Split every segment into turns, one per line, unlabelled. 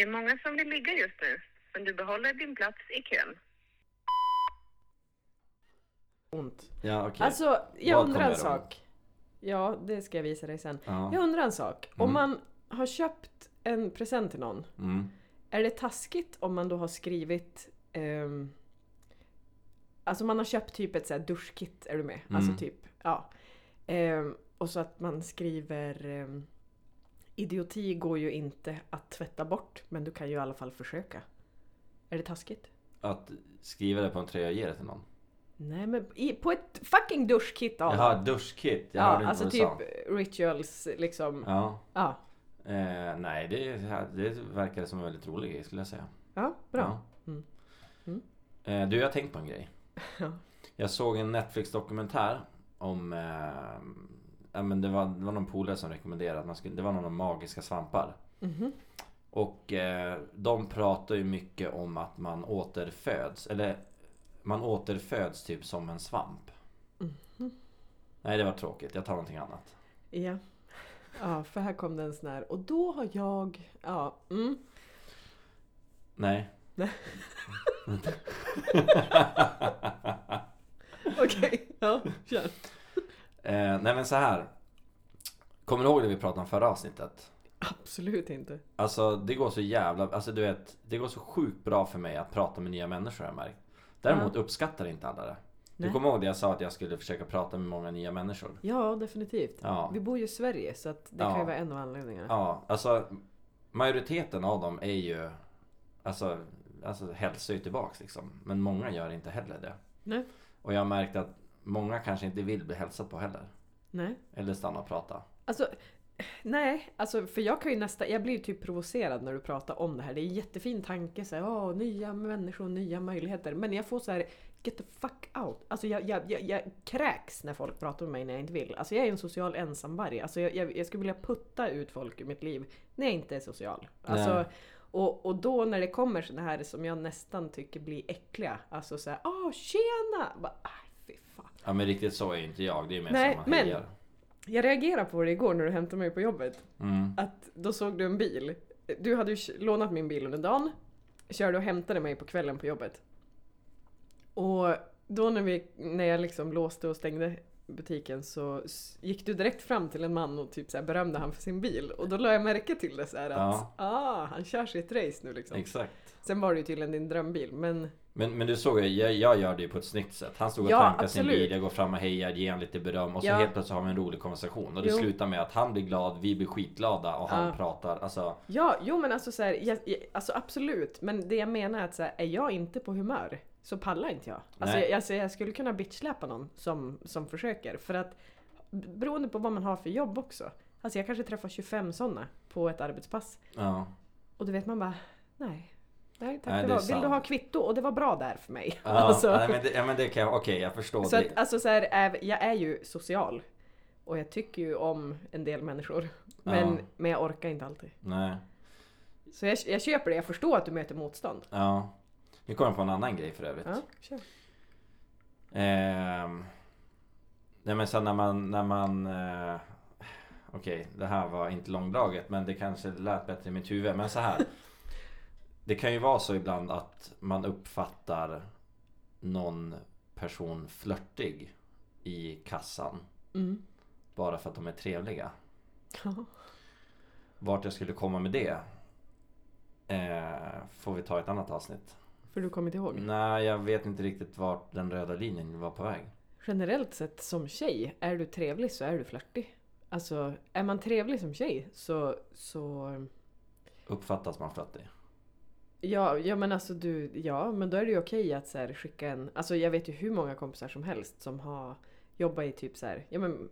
Det är många som vill ligga just nu, men du behåller din plats i kön.
Ont.
Ja, okej.
Alltså, jag
Vad
undrar en sak. Ja, det ska jag visa dig sen.
Ja.
Jag undrar en sak. Om
Mm.
man har köpt en present till någon,
Mm.
är det taskigt om man då har skrivit ehm, Alltså man har köpt typ ett så här duschkit, är du med? Alltså
Mm.
typ, ja. Ehm, och så att man skriver ehm, Idioti går ju inte att tvätta bort, men du kan ju i alla fall försöka. Är det taskigt?
Att skriva det på en tröja och ge det till någon?
Nej men i, på ett fucking duschkit av
Jaha, duschkit. Jag
Ja,
hörde inte
alltså
vad du
typ
sa.
rituals liksom. Ja,
Ja.
ja,
Eh, nej, det, det verkar som en väldigt rolig grej skulle jag säga.
bra.
Ja.
Mm. Mm.
Eh, du, jag har tänkt på en grej.
Ja.
Jag såg en Netflix-dokumentär om... Eh, ja, men det, var, det var någon polare som rekommenderade att man skulle... Det var några magiska svampar.
Mhm.
Och eh, de pratar ju mycket om att man återföds. Eller man återföds typ som en svamp.
Mhm.
Nej, det var tråkigt. Jag tar någonting annat.
Ja. Ja, för här kom det en sån här. Och då har jag... Ja, mm.
Nej.
Nej. Okej, ja, kör.
Eh, nej men så här. Kommer du ihåg det vi pratade om förra avsnittet?
Absolut inte.
Alltså det går så jävla, alltså du vet Det går så sjukt bra för mig att prata med nya människor har jag märkt Däremot uppskattar inte alla det Du kommer ihåg det jag sa att jag skulle försöka prata med många nya människor?
Ja, definitivt.
Ja.
Vi bor ju i Sverige så att det
Ja.
kan ju vara en av anledningarna.
Ja, alltså Majoriteten av dem är ju Alltså, alltså hälsar ju tillbaks liksom Men många gör inte heller det
Nej.
Och jag har märkt att Många kanske inte vill bli hälsat på heller
Nej.
Eller stanna och prata
Alltså, nej, alltså för jag kan ju nästan, jag blir typ provocerad när du pratar om det här. Det är en jättefin tanke, så här, åh, nya människor, nya möjligheter. Men jag får så här, get the fuck out. Alltså jag, jag, jag, jag kräks när folk pratar med mig när jag inte vill. Alltså jag är en social ensamvarg. Alltså jag, jag, jag skulle vilja putta ut folk ur mitt liv när jag inte är social. Alltså,
Nej.
och, och då när det kommer såna här som jag nästan tycker blir äckliga. Alltså såhär, åh tjena! Bara.
Ja men riktigt så är ju inte jag, det är mer
Nej,
som man
men-
hejar
Jag reagerade på det igår när du hämtade mig på jobbet.
mm.
att då såg du en bil. Du hade ju lånat min bil under dagen, körde och hämtade mig på kvällen på jobbet. Och då när, vi, när jag liksom låste och stängde butiken så gick du direkt fram till en man och typ så här berömde han för sin bil. Och då la jag märke till det så att
Ja.
ah, han kör sitt race nu liksom.
Exakt
Sen var det ju tydligen din drömbil men
Men, men du såg ju, jag, jag gör det ju på ett snyggt sätt. Han stod och
Ja,
tankade sin bil, jag går fram och hejar, ger honom lite beröm och så
Ja.
helt plötsligt har vi en rolig konversation. Och det
Jo.
slutar med att han blir glad, vi blir skitglada och han
Ja.
pratar. Alltså,
Ja, jo men alltså så här, jag, jag, alltså absolut. Men det jag menar är att så här, är jag inte på humör så pallar inte jag. Alltså jag, alltså jag skulle kunna bitchsläpa någon som, som försöker. För att beroende på vad man har för jobb också. Alltså jag kanske träffar 25 sådana på ett arbetspass.
ja.
Och då vet man bara, nej. Nej tack,
Nej,
det var, vill du ha kvitto? Och det var bra där för mig.
Ja,
alltså,
nej, men det, ja men det kan jag, okej jag förstår.
så
det.
att, alltså så här, är, jag är ju social. Och jag tycker ju om en del människor. Men,
Ja.
men jag orkar inte alltid.
Nej.
Så jag, jag köper det, jag förstår att du möter motstånd.
Ja. Nu kommer jag på en annan grej för övrigt.
Ja, kör.
Ehm, nej men sen när man, när man eh, Okej, det här var inte långdraget men det kanske lät bättre i mitt huvud. Men så här. Det kan ju vara så ibland att man uppfattar någon person flörtig i kassan.
Mm.
Bara för att de är trevliga. Vart jag skulle komma med det eh, får vi ta i ett annat avsnitt.
För du kommer inte ihåg?
Nej, jag vet inte riktigt vart den röda linjen var på väg.
Generellt sett som tjej, är du trevlig så är du flörtig. Alltså, är man trevlig som tjej så... så
Uppfattas man flörtig?
Ja, ja men alltså du, ja men då är det ju okej att så här, skicka en... Alltså jag vet ju hur många kompisar som helst som har jobbat i typ så här, ja men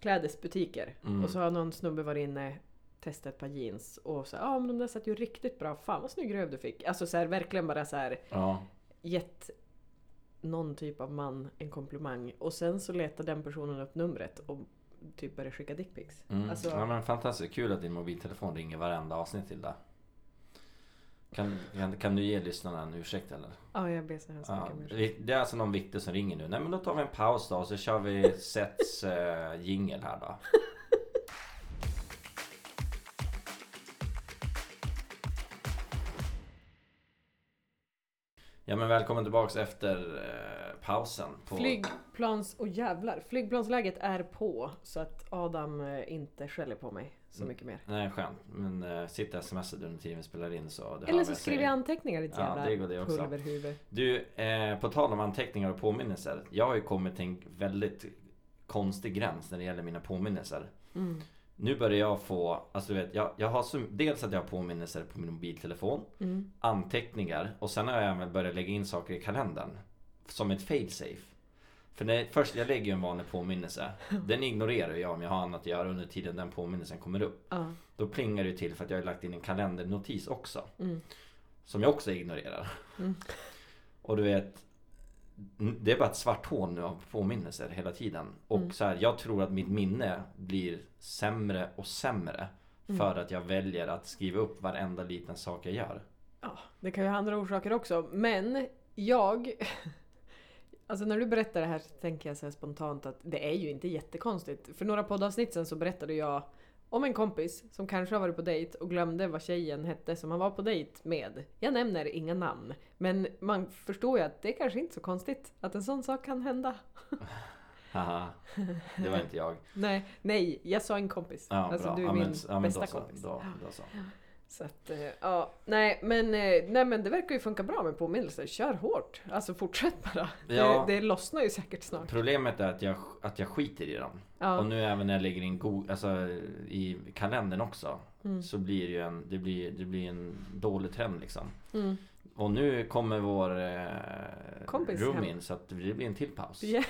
klädesbutiker.
Mm.
Och så har någon snubbe varit inne, testat ett par jeans och så ja ah, men de där satt ju riktigt bra, fan vad snygg röv du fick. Alltså så här, verkligen bara så här
Ja.
gett någon typ av man en komplimang och sen så letar den personen upp numret och typ börjar skicka dickpics.
Mm.
Alltså,
ja men fantastiskt kul att din mobiltelefon ringer varenda avsnitt till dig. Kan, kan, kan du ge lyssnarna en ursäkt eller?
Ja, jag ber så hemskt mycket om ursäkt.
Det är alltså någon Viktor som ringer nu. Nej men då tar vi en paus då och så kör vi Sets eh, jingel här då. Ja men välkommen tillbaks efter eh, pausen. På...
Flygplans och jävlar. Flygplansläget är på så att Adam eh, inte skäller på mig så mycket mer.
Nej skönt. Men eh, sitt smsar under tiden vi spelar in så...
Eller så skriver jag anteckningar ditt
Ja,
jävla
det går det också.
pulverhuvud.
Du, eh, på tal om anteckningar och påminnelser. Jag har ju kommit till en väldigt konstig gräns när det gäller mina påminnelser.
Mm.
Nu börjar jag få, alltså du vet, jag, jag har så, dels att jag har påminnelser på min mobiltelefon,
Mm.
anteckningar och sen har jag även börjat lägga in saker i kalendern. Som ett failsafe. För när, först, jag lägger ju en vanlig påminnelse. Den ignorerar jag om jag har annat att göra under tiden den påminnelsen kommer upp.
Ja.
Då plingar det till för att jag har lagt in en kalendernotis också.
Mm.
Som jag också ignorerar.
Mm.
Och du vet Det är bara ett svart hål nu av påminnelser hela tiden. Och
Mm.
så här, jag tror att mitt minne blir sämre och sämre.
Mm.
För att jag väljer att skriva upp varenda liten sak jag gör.
Ja, det kan ju ha andra orsaker också. Men jag... Alltså när du berättar det här så tänker jag så spontant att det är ju inte jättekonstigt. För några poddavsnitt sen så berättade jag om en kompis som kanske har varit på dejt och glömde vad tjejen hette som han var på dejt med. Jag nämner inga namn. Men man förstår ju att det är kanske inte så konstigt att en sån sak kan hända.
Haha, det var inte jag.
Nej, nej, jag sa en kompis.
Ja,
alltså
bra.
du är
ja,
min
men, ja, men
bästa
då så,
kompis.
Då, då så.
Så att, eh, ja, nej men, eh, nej men det verkar ju funka bra med påminnelser. Kör hårt! Alltså fortsätt bara.
Ja.
Det, det lossnar ju säkert snart.
Problemet är att jag, att jag skiter i dem.
Ja.
Och nu även när jag lägger in go- alltså, i kalendern också.
Mm.
Så blir det ju en, det blir, det blir en dålig trend liksom.
Mm.
Och nu kommer vår eh,
Kompis
room
hem.
in så att det blir en till paus.
Ja.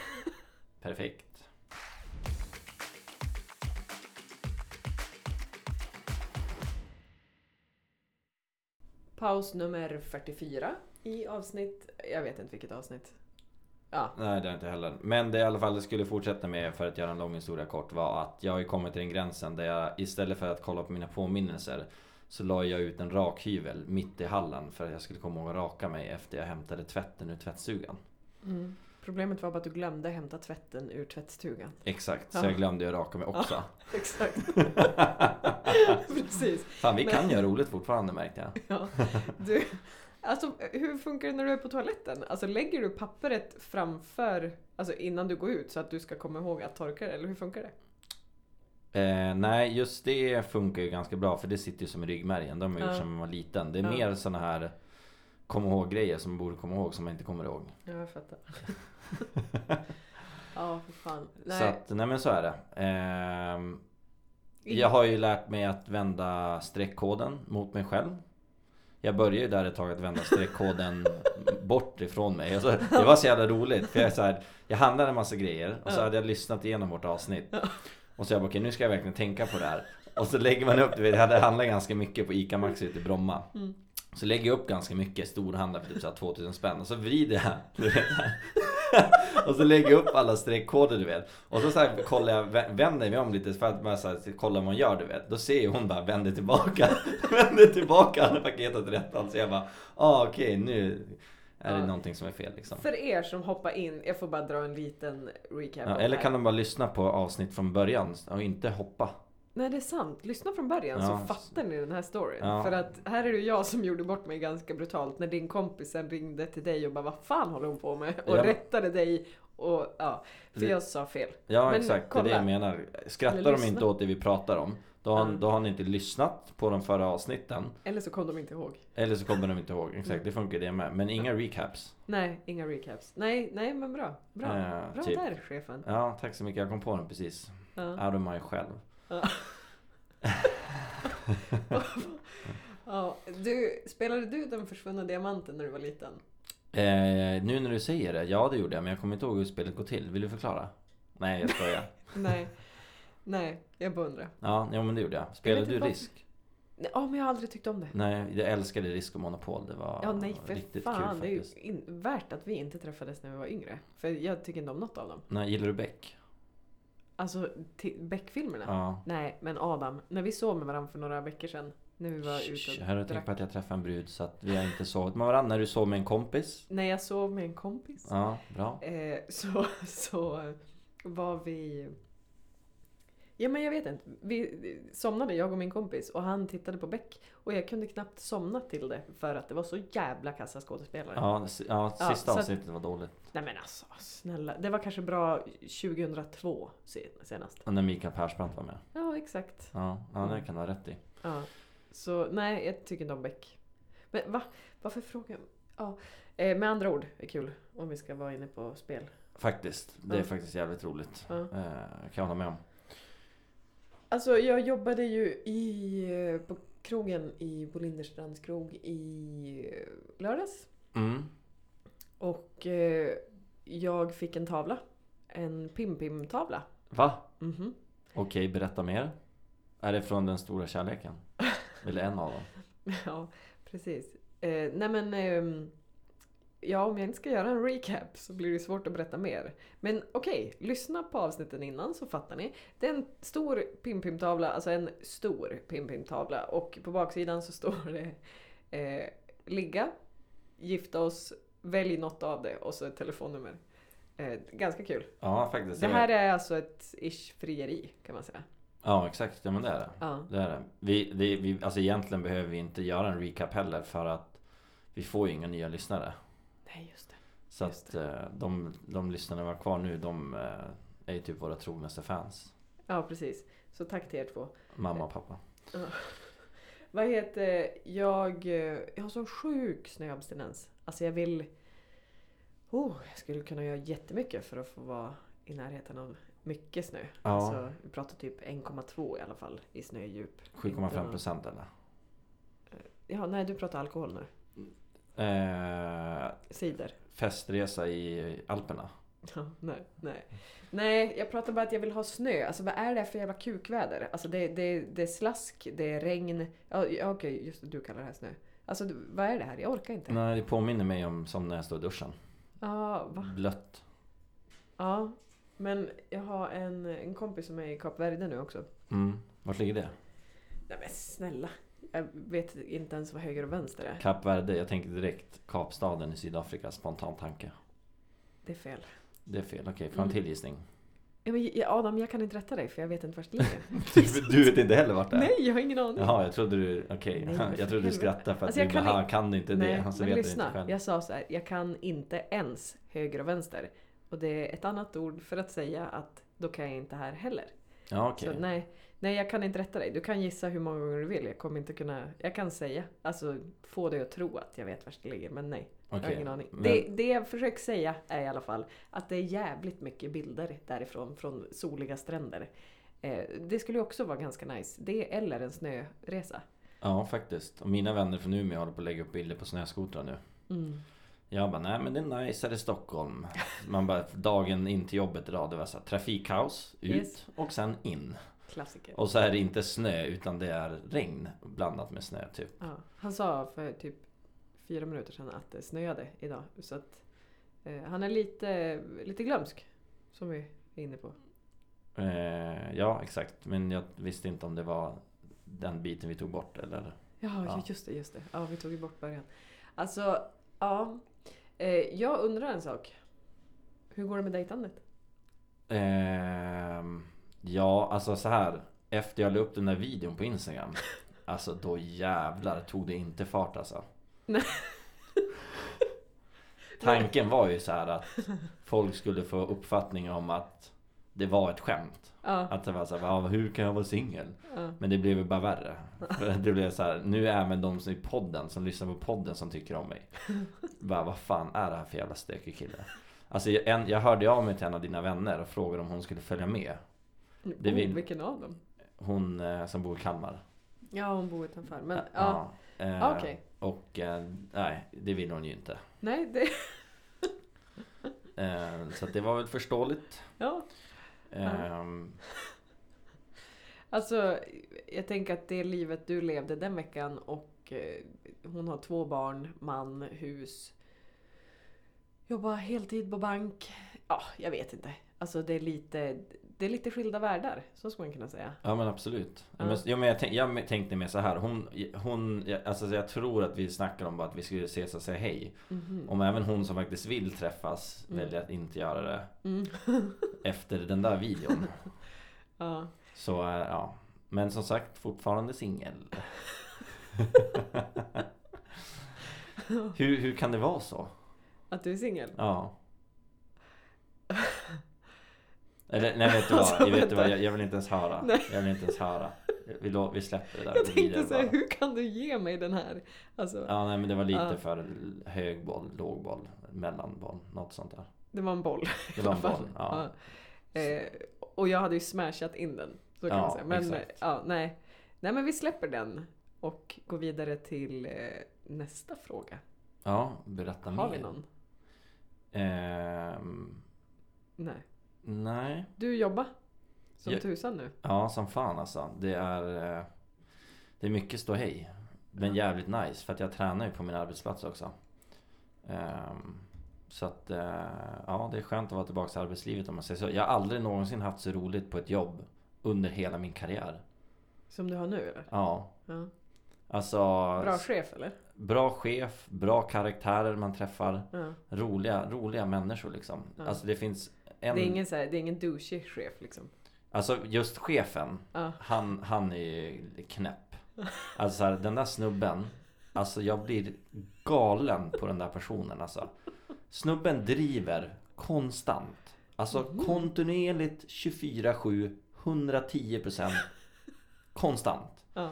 Perfekt.
Paus nummer 44 i avsnitt... Jag vet inte vilket avsnitt. Ja.
Nej det är inte heller. Men det i alla fall det skulle fortsätta med för att göra en lång historia kort var att jag har ju kommit till den gränsen där jag istället för att kolla på mina påminnelser så la jag ut en rakhyvel mitt i hallen för att jag skulle komma ihåg att raka mig efter jag hämtade tvätten ur tvättstugan.
Mm. Problemet var bara att du glömde hämta tvätten ur tvättstugan.
Exakt, så
Ja.
jag glömde ju raka mig också.
Exakt. Precis.
Fan vi
Men-
kan göra roligt fortfarande märkte jag.
Ja. Du, alltså, hur funkar det när du är på toaletten? Alltså, lägger du pappret framför, alltså innan du går ut så att du ska komma ihåg att torka det? Eller hur funkar det?
Eh, nej, just det funkar ju ganska bra för det sitter ju som i ryggmärgen. De har gjort
Ja.
sedan man var liten. Det är
Ja.
mer såna här kom ihåg grejer som man borde komma ihåg som man inte kommer ihåg.
Ja, jag fattar. ja, för fan. Nej.
Så att, nej men så är det. Ehm, jag har ju lärt mig att vända streckkoden mot mig själv. Jag började ju där ett tag att vända streckkoden bort ifrån mig. Alltså, det var så jävla roligt. För jag, så här, jag handlade en massa grejer och så hade jag lyssnat igenom vårt avsnitt. Och så jag bara, okej nu ska jag verkligen tänka på det här. Och så lägger man upp, du vet, jag hade handlat ganska mycket på ICA Maxi ute i Bromma.
Mm.
Så lägger jag upp ganska mycket storhandlar för typ så här 2000 spänn och så vrider jag Och så lägger jag upp alla streckkoder du vet. Och så, så här, kollar jag, vä- vänder mig om lite för att bara så här, kolla vad hon gör du vet. Då ser hon bara vänder tillbaka Vänder tillbaka alla paket åt rätt håll Så jag bara, ah okej nu är det
Ja.
någonting som är fel liksom.
För er som hoppar in, jag får bara dra en liten recap.
ja, Eller kan de bara lyssna på avsnitt från början och inte hoppa
Nej det är sant, lyssna från början
Ja.
så fattar ni den här storyn.
Ja.
För att här är det jag som gjorde bort mig ganska brutalt när din kompis sen ringde till dig och bara vad fan håller hon på med? Och
Ja.
rättade dig och ja, för
Det-
jag sa fel.
Ja
Men
exakt, det är
kolla.
det jag menar Skrattar de inte åt det vi pratar om Då har,
Mm.
då har ni inte lyssnat på de förra avsnitten
Eller så kom de inte ihåg.
Eller så kommer de inte ihåg, exakt
Mm.
det funkar det med Men inga recaps
Nej, inga recaps. Nej, nej men bra. Bra,
Eh,
bra
typ.
där chefen.
Ja, tack så mycket. Jag kom på den precis.
Ja.
Out of my själv.
Ja, du, spelade du Den försvunna diamanten när du var liten?
Eh, nu när du säger det, ja det gjorde jag. Men jag kommer inte ihåg hur spelet går till. Vill du förklara? Nej, jag skojar.
Nej. Nej, jag beundrar.
Ja, jo, men det gjorde jag. Spelade
vet
du Risk?
Ja, men jag har aldrig tyckt om det.
Nej, jag älskade Risk och Monopol. Det var
Ja, nej för
riktigt
fan.
kul
det är ju
faktiskt.
in, värt att vi inte träffades när vi var yngre. För jag tycker inte om något av dem.
Nej, gillar du Beck?
Alltså, Beck-filmerna?
Ja.
Nej, men Adam. När vi sov med varandra för några veckor sedan. När vi var ute och
Här har tänkt på att jag träffade en brud så att vi har inte sovit med varandra. När du sov med en kompis?
När jag sov med en kompis.
Ja, bra.
Eh, så, så var vi... Ja men jag vet inte. Vi somnade jag och min kompis och han tittade på Beck. Och jag kunde knappt somna till det för att det var så jävla kassa skådespelare.
Ja, ja
Ja,
sista
att-
avsnittet var dåligt.
Nej men alltså snälla. Det var kanske bra 2002 se- senast.
Och när Mikael Persbrandt var med.
Ja exakt.
Ja, ja det kan du ha rätt i.
Ja. Så nej, jag tycker inte om Beck. Men va? Varför frågar? Ja. Eh, med andra ord, är kul om vi ska vara inne på spel.
Faktiskt. Det är
Ja. faktiskt
faktiskt jävligt roligt.
Ja.
Eh, kan jag hålla med om.
Alltså jag jobbade ju i, eh, på krogen i Bolinderstrands krog i eh, lördags.
Mm.
Och eh, jag fick en tavla. En Pim-Pim-tavla.
Va?
Mhm.
Okej, berätta mer. Är det från den stora kärleken? Eller en av dem?
Ja, precis. Eh, nej men... ehm, ja, om jag inte ska göra en recap så blir det svårt att berätta mer. Men okej, lyssna på avsnitten innan så fattar ni. Det är en stor Pim-Pim-tavla, alltså en stor Pim-Pim-tavla. Och på baksidan så står det eh, ligga, gifta oss, välj något av det och så ett telefonnummer. Eh, ganska kul.
Ja, faktiskt.
Det här är alltså ett ish frieri kan man säga.
Ja, exakt. Ja, men det är det.
Ja.
Det är det. Vi, det, vi, alltså egentligen behöver vi inte göra en recap heller för att vi får ju inga nya lyssnare.
Nej, just det.
Så
Just
att eh, de, de lyssnarna vi har kvar nu, de eh, är ju typ våra trognaste fans.
Ja, precis. Så tack till er två.
Mamma och pappa.
Vad heter jag? eh, Jag har sån sjuk snöabstinens. Alltså jag vill... Oh, jag skulle kunna göra jättemycket för att få vara i närheten av mycket snö.
Ja.
Alltså, vi pratar typ 1,2 i alla fall i snödjup.
7,5 procent eller?
Ja, nej du pratar alkohol nu.
Eh,
Cider.
festresa i Alperna.
Ja, nej, nej. Nej, jag pratar bara att jag vill ha snö. Alltså vad är det för jävla kukväder? Alltså det, det, det är slask, det är regn. Ja, okej, just det, du kallar det här snö. Alltså vad är det här? Jag orkar inte.
Nej, det påminner mig om som när jag står i duschen.
Ja, va?
Blött.
Ja, men jag har en, en kompis som är i Kap Verde nu också.
Mm. Vart ligger det?
Nej men snälla. Jag vet inte ens vad höger och vänster är.
Kap Verde, jag tänker direkt Kapstaden i Sydafrika, spontan tanke.
Det är fel.
Det är fel, okej, får jag en
Mm.
till gissning?
Ja, men, Adam, jag kan inte rätta dig för jag vet inte vart det ligger.
du vet inte heller vart det är?
Nej, jag har ingen aning.
Jaha, jag trodde du, okej.
För
jag trodde du skrattade för att
Alltså,
du
kan
bara, kan inte det.
Nej,
Han så
men
vet det inte
lyssna. Jag sa så här, jag kan inte ens höger och vänster. Och det är ett annat ord för att säga att då kan jag inte här heller.
Ja, okej.
Så nej, nej, jag kan inte rätta dig. Du kan gissa hur många gånger du vill. Jag kommer inte kunna... Jag kan säga, alltså få dig att tro att jag vet var det ligger, men nej. Jag har ingen aning.
men-
Det, det jag försöker säga är i alla fall att det är jävligt mycket bilder därifrån, från soliga stränder. Eh, det skulle ju också vara ganska nice. Det eller en snöresa.
Ja, faktiskt. Och mina vänner från Umeå håller på att lägga upp bilder på snöskotrar nu.
Mm.
Jag bara, nej men det är nice här i Stockholm. Man bara, dagen in till jobbet idag, det var så här, trafikkaos, ut
Yes.
och sen in.
Klassiker.
Och så är det inte snö utan det är regn blandat med snö typ.
Ja, han sa för typ fyra minuter sedan att det snöade idag. Så att eh, han är lite, lite glömsk. Som vi är inne på.
Eh, ja, exakt. Men jag visste inte om det var den biten vi tog bort eller?
Ja,
Ja.
just det, just det. Ja, vi tog ju bort början. Alltså, ja. Eh, jag undrar en sak. Hur går det med dejtandet?
Ehm, ja, alltså så här. Efter jag la upp den där videon på Instagram. Alltså då jävlar tog det inte fart alltså.
Nej.
Tanken var ju så här att folk skulle få uppfattning om att det var ett skämt.
Ja,
Att det var så här, "Ja, hur kan jag vara singel?
ja.
Men det blev ju bara värre. För det blev så här, nu är även de som i podden, som lyssnar på podden som tycker om mig. Bara, vad fan är det här för jävla stökig kille? Alltså jag- en, jag hörde av mig till en av dina vänner och frågade om hon skulle följa med. Det
oh,
vill-
Vilken av dem?
Hon eh, som bor i Kalmar.
Ja, hon bor utanför. Men ja,
Ja. eh,
okej.
Och eh, nej, det vill hon ju inte.
Nej, det...
Eh, så det var väl förståeligt.
Ja.
Ehm,
Alltså, jag tänker att det livet du levde den veckan och eh, hon har två barn, man, hus. Jobbar heltid på bank. Ja, jag vet inte. Alltså det är lite, det är lite skilda världar. Så skulle man kunna säga.
Ja men absolut.
Ja.
Men, ja, men jag, tänk, jag tänkte mer så här. Hon, hon, alltså jag tror att vi snackar om att vi skulle ses och säga hej.
Mhm.
Om även hon som faktiskt vill träffas
Mm.
väljer att inte göra det
Mm.
efter den där videon.
Ja.
Så eh, ja. Men som sagt fortfarande singel. hur, hur kan det vara så?
Att du är singel?
Ja. Eller nej vet du vad,
Alltså,
jag, vet du vad jag, jag vill inte ens höra.
Nej.
Jag vill inte ens höra. Vi, lå- vi släpper det där.
Jag tänkte säga, hur kan du ge mig den här? Alltså,
Ja nej men det var lite
Ja.
för hög boll, låg boll, mellanboll, något sånt där.
det var en boll.
Det var en boll,
fall.
ja.
Eh, och jag hade ju smashat in den. Så kan
Ja,
man säga. Men
exakt.
eh, ja, nej. nej, men vi släpper den och går vidare till eh, nästa fråga.
Ja, berätta
Har
mer.
vi någon?
Ehm,
Nej.
Nej.
Du jobbar som
Jag-
tusan nu.
Ja, som fan alltså. Det är, eh, det är mycket ståhej. Men jävligt nice för att jag tränar ju på min arbetsplats också. Ehm, så att, eh, ja det är skönt att vara tillbaka i arbetslivet om man säger så. Jag har aldrig någonsin haft så roligt på ett jobb under hela min karriär.
Som du har nu eller?
Ja.
Ja.
Alltså,
Bra chef eller?
bra chef, bra karaktärer man träffar.
Ja.
Roliga, roliga människor liksom.
Ja.
Alltså det finns en...
Det är ingen, så här, det är ingen douchig chef liksom.
Alltså just chefen,
Ja.
han, han är ju knäpp. Alltså så här, den där snubben, alltså jag blir galen på den där personen alltså. Snubben driver konstant. Alltså
Mhm.
kontinuerligt 24-7, 110% konstant.
Ja.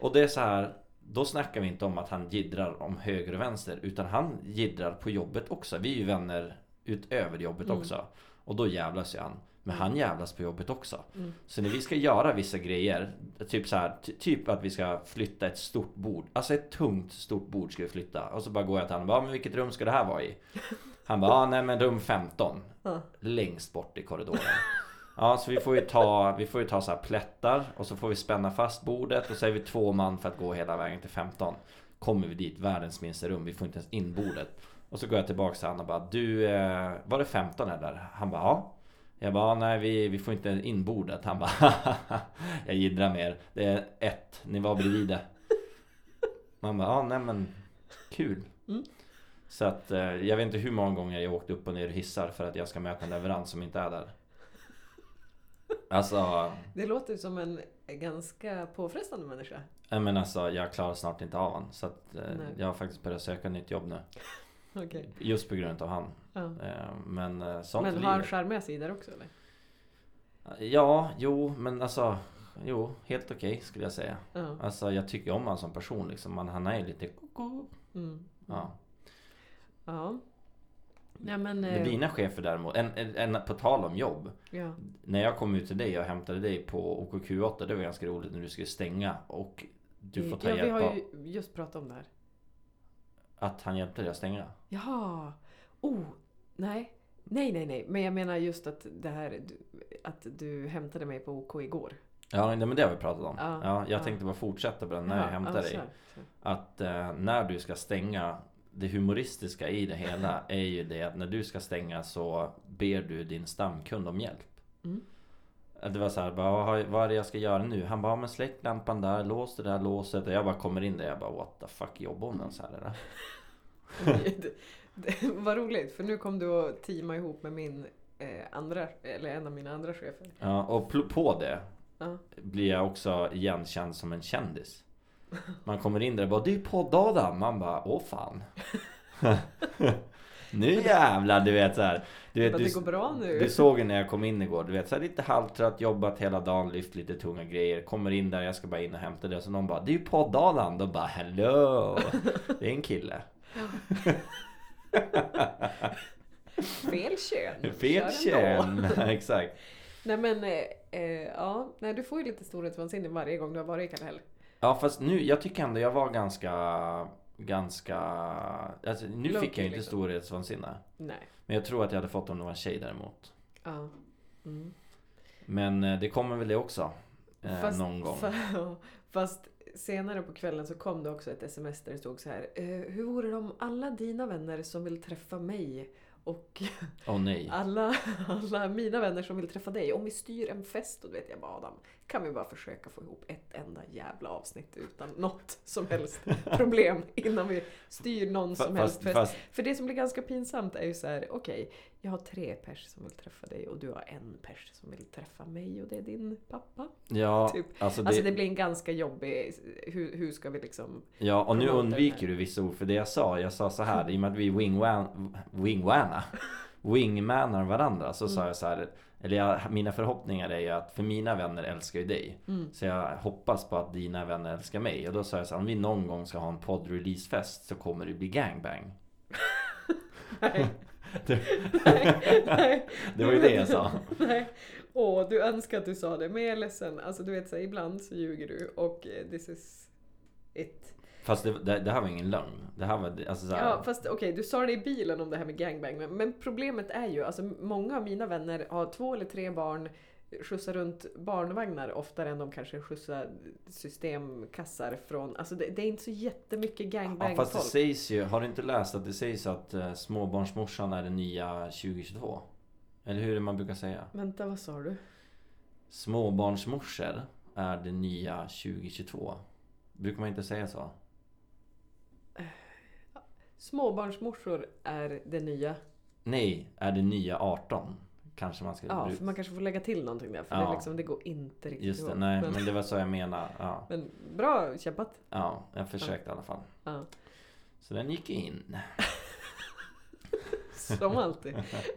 Och det är så här, då snackar vi inte om att han jiddrar om höger och vänster utan han jiddrar på jobbet också. Vi är ju vänner utöver jobbet
Mm.
också. Och då jävlas ju han. Men han jävlas på jobbet också.
Mm.
Så när vi ska göra vissa grejer, typ så här, ty- typ att vi ska flytta ett stort bord. Alltså ett tungt stort bord ska vi flytta. Och så bara går jag till honom och bara, men vilket rum ska det här vara i? Han bara, ah, nej men rum 15.
Ja.
Längst bort i korridoren. Ja, så vi får ju ta, vi får ju ta så här plättar och så får vi spänna fast bordet och så är vi två man för att gå hela vägen till 15. Kommer vi dit, världens minsta rum, vi får inte ens in bordet. Och så går jag tillbaka till honom och bara Du, eh, var det 15 eller? Han bara ja. Jag bara nej vi, vi får inte in bordet. Han bara Jag jiddrar mer. Det är ett, ni var bredvid det. Man bara ja nej men Kul.
Mm.
Så att eh, jag vet inte hur många gånger jag åkt upp och ner i hissar för att jag ska möta en leverans som inte är där. Alltså,
Det låter som en ganska påfrestande människa.
men alltså jag klarar snart inte av han. Så att eh, jag har faktiskt börjat söka nytt jobb nu.
Okej.
Just på grund av han.
Ja.
Eh, Men eh, sånt
Men har han charmiga sidor också eller?
Ja, jo, men alltså Jo, helt okej skulle jag säga.
Ja.
Alltså jag tycker om honom som person liksom. Men han är ju lite koko.
Mm.
Ja.
Ja. Nej men...
Men
eh,
dina chefer däremot, en, en, en, på tal om jobb.
Ja.
När jag kom ut till dig och hämtade dig på OKQ8, det var ganska roligt när du skulle stänga och du får ta
ja, vi
hjälp
har
av
ju just pratat om det här.
Att han hjälpte dig att stänga.
Jaha. Oh, nej. Nej, nej, nej. Men jag menar just att det här att du hämtade mig på OK igår.
Ja, nej, men det har vi pratat om.
Ja,
Ja, jag
ja.
tänkte bara fortsätta på den när jag
Jaha,
hämtar
ja,
dig.
så, så.
Att eh, när du ska stänga Det humoristiska i det hela är ju det att när du ska stänga så ber du din stamkund om hjälp.
Mm.
Det var så här, bara, vad, vad är det jag ska göra nu? Han bara, men släck lampan där, lås det där låset. Och jag bara kommer in där, jag bara what the fuck, jobbar hon ens här eller?
var roligt för nu kom du att teama ihop med min eh, andra, eller en av mina andra chefer.
Ja, och på det
Ja.
blir jag också igenkänd som en kändis. Man kommer in där och bara, det är podd-Adam! Man bara, åh fan. nu jävlar, du vet så här. Du, vet, du,
det går bra nu.
du såg ju när jag kom in igår, du vet så här, lite halvtrött, jobbat hela dagen, lyft lite tunga grejer. Kommer in där, jag ska bara in och hämta det. Så någon bara, det är ju podd-Adam! Då bara, hello! Det är en kille.
Fel kön.
Fel kön! Exakt.
Nej men, eh, eh, ja. Nej, du får ju lite storhetsvansinne varje gång du har varit i Kallhäll.
Ja fast nu, jag tycker ändå jag var ganska Ganska alltså, Nu
Low
fick jag ju inte
liksom.
storhetsvansinne
Nej.
Men jag tror att jag hade fått om det var en tjej däremot
Ja. Mm.
Men eh, det kommer väl det också eh,
Fast-
Någon gång
fa- Fast senare på kvällen så kom det också ett sms där det stod så här. Eh, hur vore det om alla dina vänner som vill träffa mig och
nej
alla, alla mina vänner som vill träffa dig, om vi styr en fest, och då vet jag bara Adam, kan vi bara försöka få ihop ett enda jävla avsnitt utan något som helst problem innan vi styr någon som helst fest.
fast
För det som blir ganska pinsamt är ju så här, okej, jag har tre pers som vill träffa dig och du har en pers som vill träffa mig och det är din pappa.
Ja,
Typ.
alltså det,
Alltså det blir en ganska jobbig... Hur, hur ska vi liksom...
ja, och nu undviker du vissa ord för det jag sa. Jag sa så här, i och med att vi wingwan, wingwana, wingmanar varandra så
Mm.
sa jag så här. Eller jag, mina förhoppningar är ju att, för mina vänner älskar ju dig.
Mm.
Så jag hoppas på att dina vänner älskar mig. Och då sa jag så här, om vi någon gång ska ha en podd-releasefest så kommer det bli gangbang.
Nej.
Det-
nej, nej.
Det var ju det jag sa.
Nej. Åh, du önskar att du sa det. Men jag är ledsen. Alltså du vet så här, ibland så ljuger du och eh, this is it.
Fast det, det, det här var ingen lögn. Det här var alltså så här,
Ja fast okej, du sa det i bilen om det här med gangbang. Men, men problemet är ju, alltså många av mina vänner har två eller tre barn skjutsar runt barnvagnar oftare än de kanske skjutsar systemkassar från, alltså det, det är inte så jättemycket
Ja,
gangbang
fast det sägs ju, har du inte läst att det sägs att eh, småbarnsmorsan är det nya 2022? Eller hur är det man brukar säga?
Vänta, vad sa du?
Småbarnsmorsor är det nya 2022. Brukar man inte säga så?
Småbarnsmorsor är det nya.
Nej, är det nya 18? Kanske man ska...
Ja, för man kanske får lägga till någonting där. För
Ja.
det, liksom, det går inte riktigt
Just det, nej
Men,
men det var så jag menar. Ja,
men bra kämpat.
ja jag försökte i alla fall.
Ja.
Så den gick in.
Som alltid.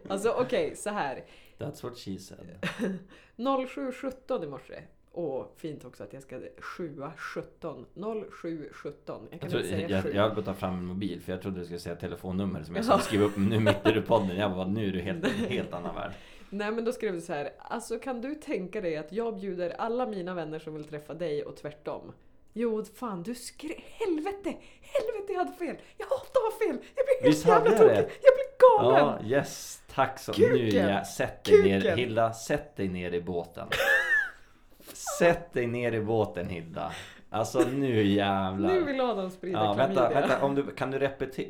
Alltså okej, så här.
That's what she said.
07.17 i morse. Och fint också att jag ska sjua 17. 07.17. Jag
Jag,
kan
tror,
inte säga
jag,
sju.
jag höll på att ta fram en mobil för jag trodde du skulle säga telefonnummer som jag
Ja.
skulle skriva upp nu mitt i podden. Jag bara, nu är du helt, helt annan värld.
Nej men då skrev du så här. Alltså kan du tänka dig att jag bjuder alla mina vänner som vill träffa dig och tvärtom? Jo, fan du skrev... Helvete! Helvete jag hade fel! Jag hatar att ha fel! Jag blir helt jävla
jag
tokig! Jag blir galen!
Ja, yes. Tack så
Kuken.
Nu ja, sätt dig ner.
Kuken.
Hilda, sätt dig ner i båten. Sätt dig ner i båten Hilda. Alltså nu jävlar.
Nu vill Adam sprida
ja,
klamydia.
vänta, vänta, om du, kan du repetera?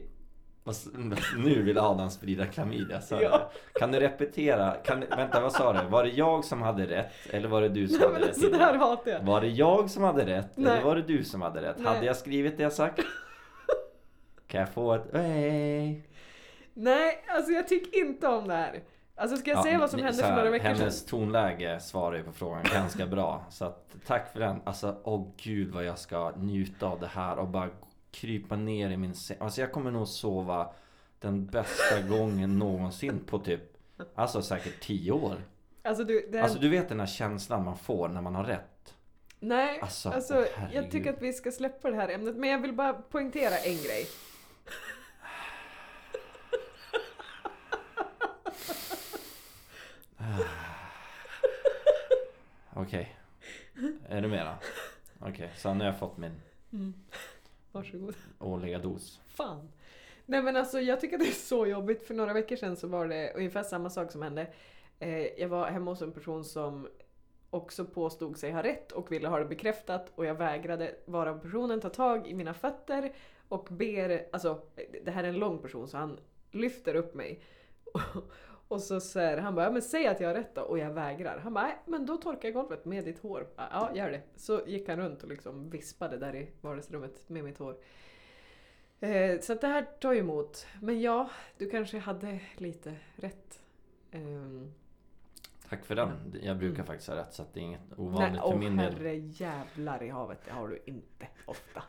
Nu vill Adam sprida klamydia, sa
Ja.
Kan du repetera? Kan, vänta, vad sa du? Var det jag som hade rätt? Eller var det du som
Nej
hade rätt?
här hatar jag.
Var det jag som hade rätt?
Nej.
Eller var det du som hade rätt?
Nej.
Hade jag skrivit det jag sagt? Kan jag få ett?
Nej, alltså jag tycker inte om det här. Alltså ska jag
Ja,
säga vad som hände för några veckor
Hennes
sedan?
tonläge svarar ju på frågan ganska bra. Så att, tack för den. Alltså, åh gud vad jag ska njuta av det här och bara krypa ner i min säng. Alltså jag kommer nog sova den bästa gången någonsin på typ, alltså säkert tio år.
Alltså du, här...
Alltså du vet den här känslan man får när man har rätt.
Nej,
Alltså,
alltså, jag tycker att vi ska släppa det här ämnet. Men jag vill bara poängtera en grej.
Okej. Är du med då? Okej, så nu har jag fått min
Varsågod.
årliga dos.
Fan. Nej men alltså jag tycker det är så jobbigt. För några veckor sedan så var det ungefär samma sak som hände. Eh, jag var hemma hos en person som också påstod sig ha rätt och ville ha det bekräftat och jag vägrade vara personen, ta tag i mina fötter och ber, alltså det här är en lång person så han lyfter upp mig. Och så säger han bara, men säg att jag har rätt då och jag vägrar. Han bara, men då torkar jag golvet med ditt hår. Ja, gör det. Så gick han runt och liksom vispade där i vardagsrummet med mitt hår. Eh, så det här tar ju emot. Men ja, du kanske hade lite rätt. Ehm,
Tack för den. Jag brukar
Mm.
faktiskt ha rätt så att det är inget
nej,
ovanligt för min del.
herre jävlar i havet, det har du inte ofta.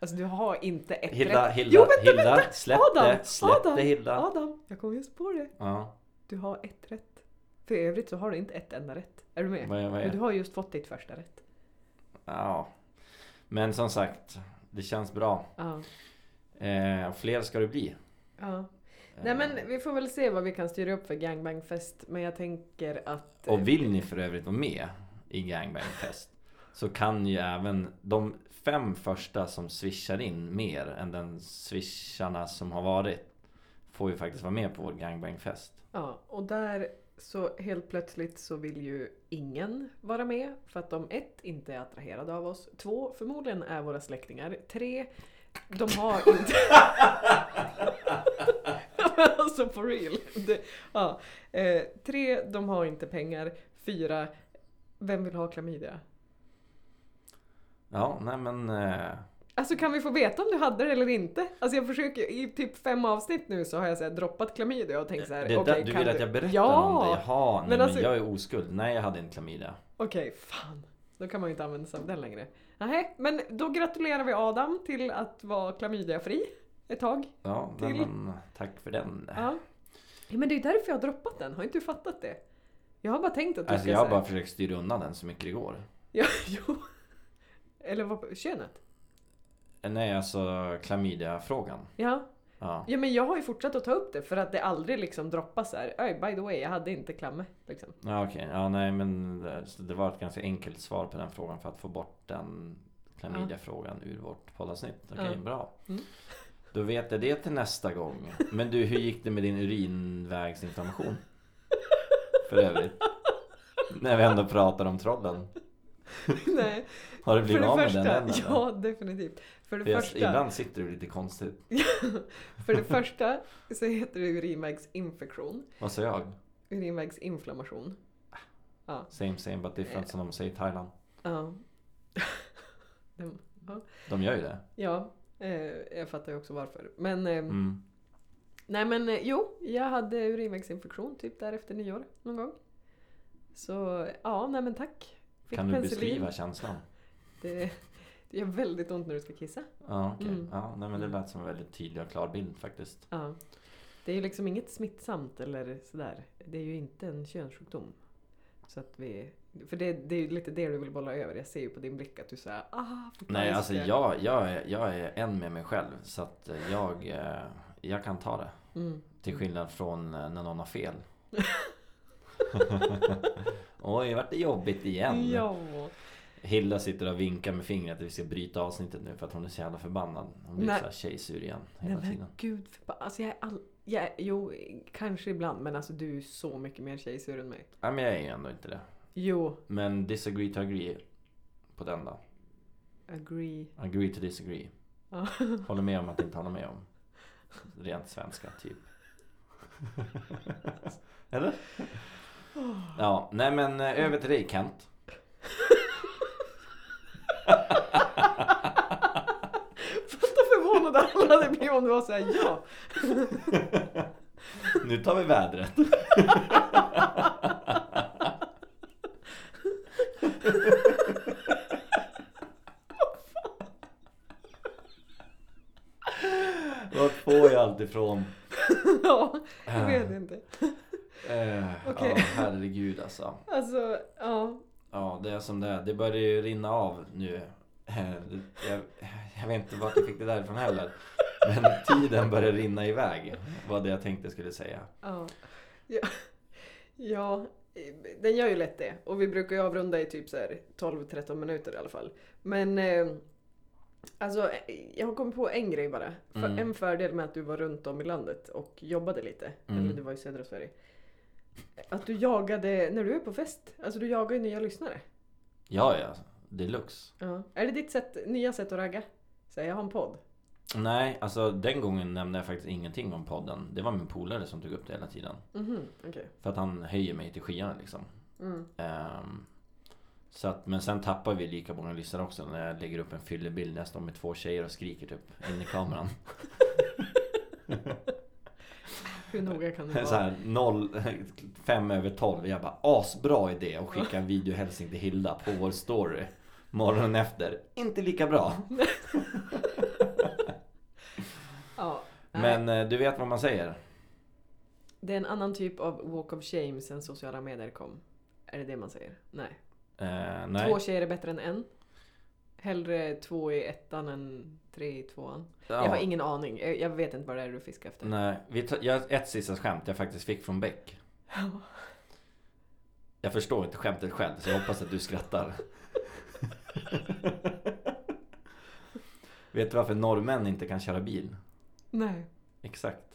Alltså du har inte ett
Hilda,
rätt.
Hilda,
Jo, vänta,
Hilda,
vänta!
släpp
Adam,
det, släpp
Adam,
det Hilda.
Adam, jag kom just på det.
Ja,
Du har ett rätt. För i övrigt så har du inte ett enda rätt. Är du med?
vad är, vad
Men du har just fått ditt första rätt.
Ja. Men som sagt, det känns bra.
Ja.
Eh, fler ska det bli.
ja.
Eh,
Nej men vi får väl se vad vi kan styra upp för gangbangfest. Men jag tänker att... eh,
Och vill ni för övrigt vara med i Gangbangfest så kan ju även de fem första som swishar in mer än den swisharna som har varit får ju faktiskt vara med på vår Gangbangfest.
Ja, och där så helt plötsligt så vill ju ingen vara med för att de ett, inte är attraherade av oss. Två, förmodligen är våra släktingar. Tre, de har inte... alltså for real. Det, ja. eh, tre, de har inte pengar. Fyra, vem vill ha klamydia?
Ja, nej men... Eh,
Alltså kan vi få veta om du hade det eller inte? Alltså jag försöker, i typ fem avsnitt nu så har jag så här, droppat klamydia och tänkt så här,
Det är där, du vill att jag berättar
ja!
om det? Jaha, nej
Men
men,
alltså-
jag är oskuld. Nej jag hade inte klamydia.
Okej, fan. Då kan man ju inte använda sig av den längre. Nej, men då gratulerar vi Adam till att vara klamydiafri ett tag.
Ja,
Till-
men tack för den.
Ja. ja men det är därför jag har droppat den, har inte du fattat det? Jag har bara tänkt att du
Alltså
ska
jag har bara försökt styra undan den så mycket det går.
Ja, jo. Eller vad, könet?
Nej alltså klamydia-frågan.
Ja.
Ja.
ja, men jag har ju fortsatt att ta upp det för att det aldrig liksom droppas så här. "Oj, by the way, jag hade inte klamme. Liksom.
Ja okej, ja nej men det, så det var ett ganska enkelt svar på den frågan för att få bort den klamydia-frågan ur vårt poddavsnitt. Okej,
Ja.
bra.
Mm.
Då vet jag det till nästa gång. Men du, hur gick det med din urinvägsinflammation? För övrigt. När vi ändå pratar om trollen.
Nej,
Har du blivit av med
första,
den än,
ja definitivt. För det
För jag,
första,
Ibland sitter du lite konstigt.
för det första så heter det urinvägsinfektion.
Vad sa jag?
Urinvägsinflammation. Ja.
Same same but different som de säger i Thailand.
Ja. Den- ja.
De gör ju det.
Ja, eh, jag fattar ju också varför. Men eh,
Mm.
nej men eh, jo, jag hade urinvägsinfektion typ där efter nyår någon gång. Så ja, nej men tack. Fick
Kan du beskriva känslan?
Det, det gör väldigt ont när du ska kissa.
Ja okej.
Mm.
Ja, nej, men det lät som en väldigt tydlig och klar bild faktiskt.
Ja. Det är ju liksom inget smittsamt eller sådär. Det är ju inte en könssjukdom. Så att vi, för det, det är ju lite det du vill bolla över. Jag ser ju på din blick att du säger ah,
Nej alltså
förklariska."
jag, jag, är, jag är en med mig själv så att jag, eh, jag kan ta det.
Mm.
Till skillnad från eh, när någon har fel. Oj, vart det jobbigt igen.
Ja.
Hilda sitter och vinkar med fingret att vi ska bryta avsnittet nu för att hon är så jävla förbannad. Hon blir
Nej.
så här tjejsur igen
Nej
hela
men
tiden.
gud, förba- alltså jag är all... Jag är, jo, kanske ibland men alltså du är så mycket mer tjejsur än mig.
Nej men jag är ändå inte det.
Jo,
Men disagree to agree på den då.
agree.
Agree to disagree.
Ja.
Håller med om att inte hålla med om. Rent svenska typ. Eller? Ja, nej men eh, över till dig Kent.
Fatta förvånade alla hade blivit om det var såhär ja.
Nu tar vi vädret. Vart får jag allt ifrån?
ja, jag vet inte.
Eh,
Okej.
Ja, herregud alltså.
Alltså, ja.
Ja, det är som det är. Det börjar ju rinna av nu. Eh, Jag, jag vet inte vart jag fick det därifrån heller. Men tiden börjar rinna iväg. Var det jag tänkte skulle säga.
Ja. ja. Ja, den gör ju lätt det. Och vi brukar ju avrunda i typ så här 12-13 minuter i alla fall. Men eh, alltså, jag har kommit på en grej bara. För
Mm.
En fördel med att du var runt om i landet och jobbade lite.
Mm.
Eller du var i södra Sverige. Att du jagade, när du är på fest, alltså du jagar ju nya lyssnare.
Ja, ja. Deluxe.
Ja. Är det ditt sätt, nya sätt att ragga? Så jag har en podd.
Nej, alltså den gången nämnde jag faktiskt ingenting om podden. Det var min polare som tog upp det hela tiden.
Mhm, okej.
För att han höjer mig till skyarna liksom.
Mm.
Ehm, så att, men sen tappar vi lika många lyssnare också när jag lägger upp en fyllebild när jag står med två tjejer och skriker typ in i kameran.
Hur noga kan det
Så
vara?
här, noll, fem över tolv. Jag bara asbra idé att skicka en videohälsning till Hilda på vår story. Morgonen efter. Inte lika bra.
Ja.
Men eh, du vet vad man säger?
Det är en annan typ av walk of shame sen sociala medier kom. Är det det man säger? Nej.
Eh, nej.
Två tjejer är bättre än en. Hellre två i ettan än tre i tvåan.
Ja.
Jag har ingen aning. Jag, jag vet inte vad det är du fiskar efter.
Nej, vi tar, jag, ett sista skämt jag faktiskt fick från Beck. Jag förstår inte skämtet själv så jag hoppas att du skrattar. Vet du varför norrmän inte kan köra bil?
Nej.
Exakt.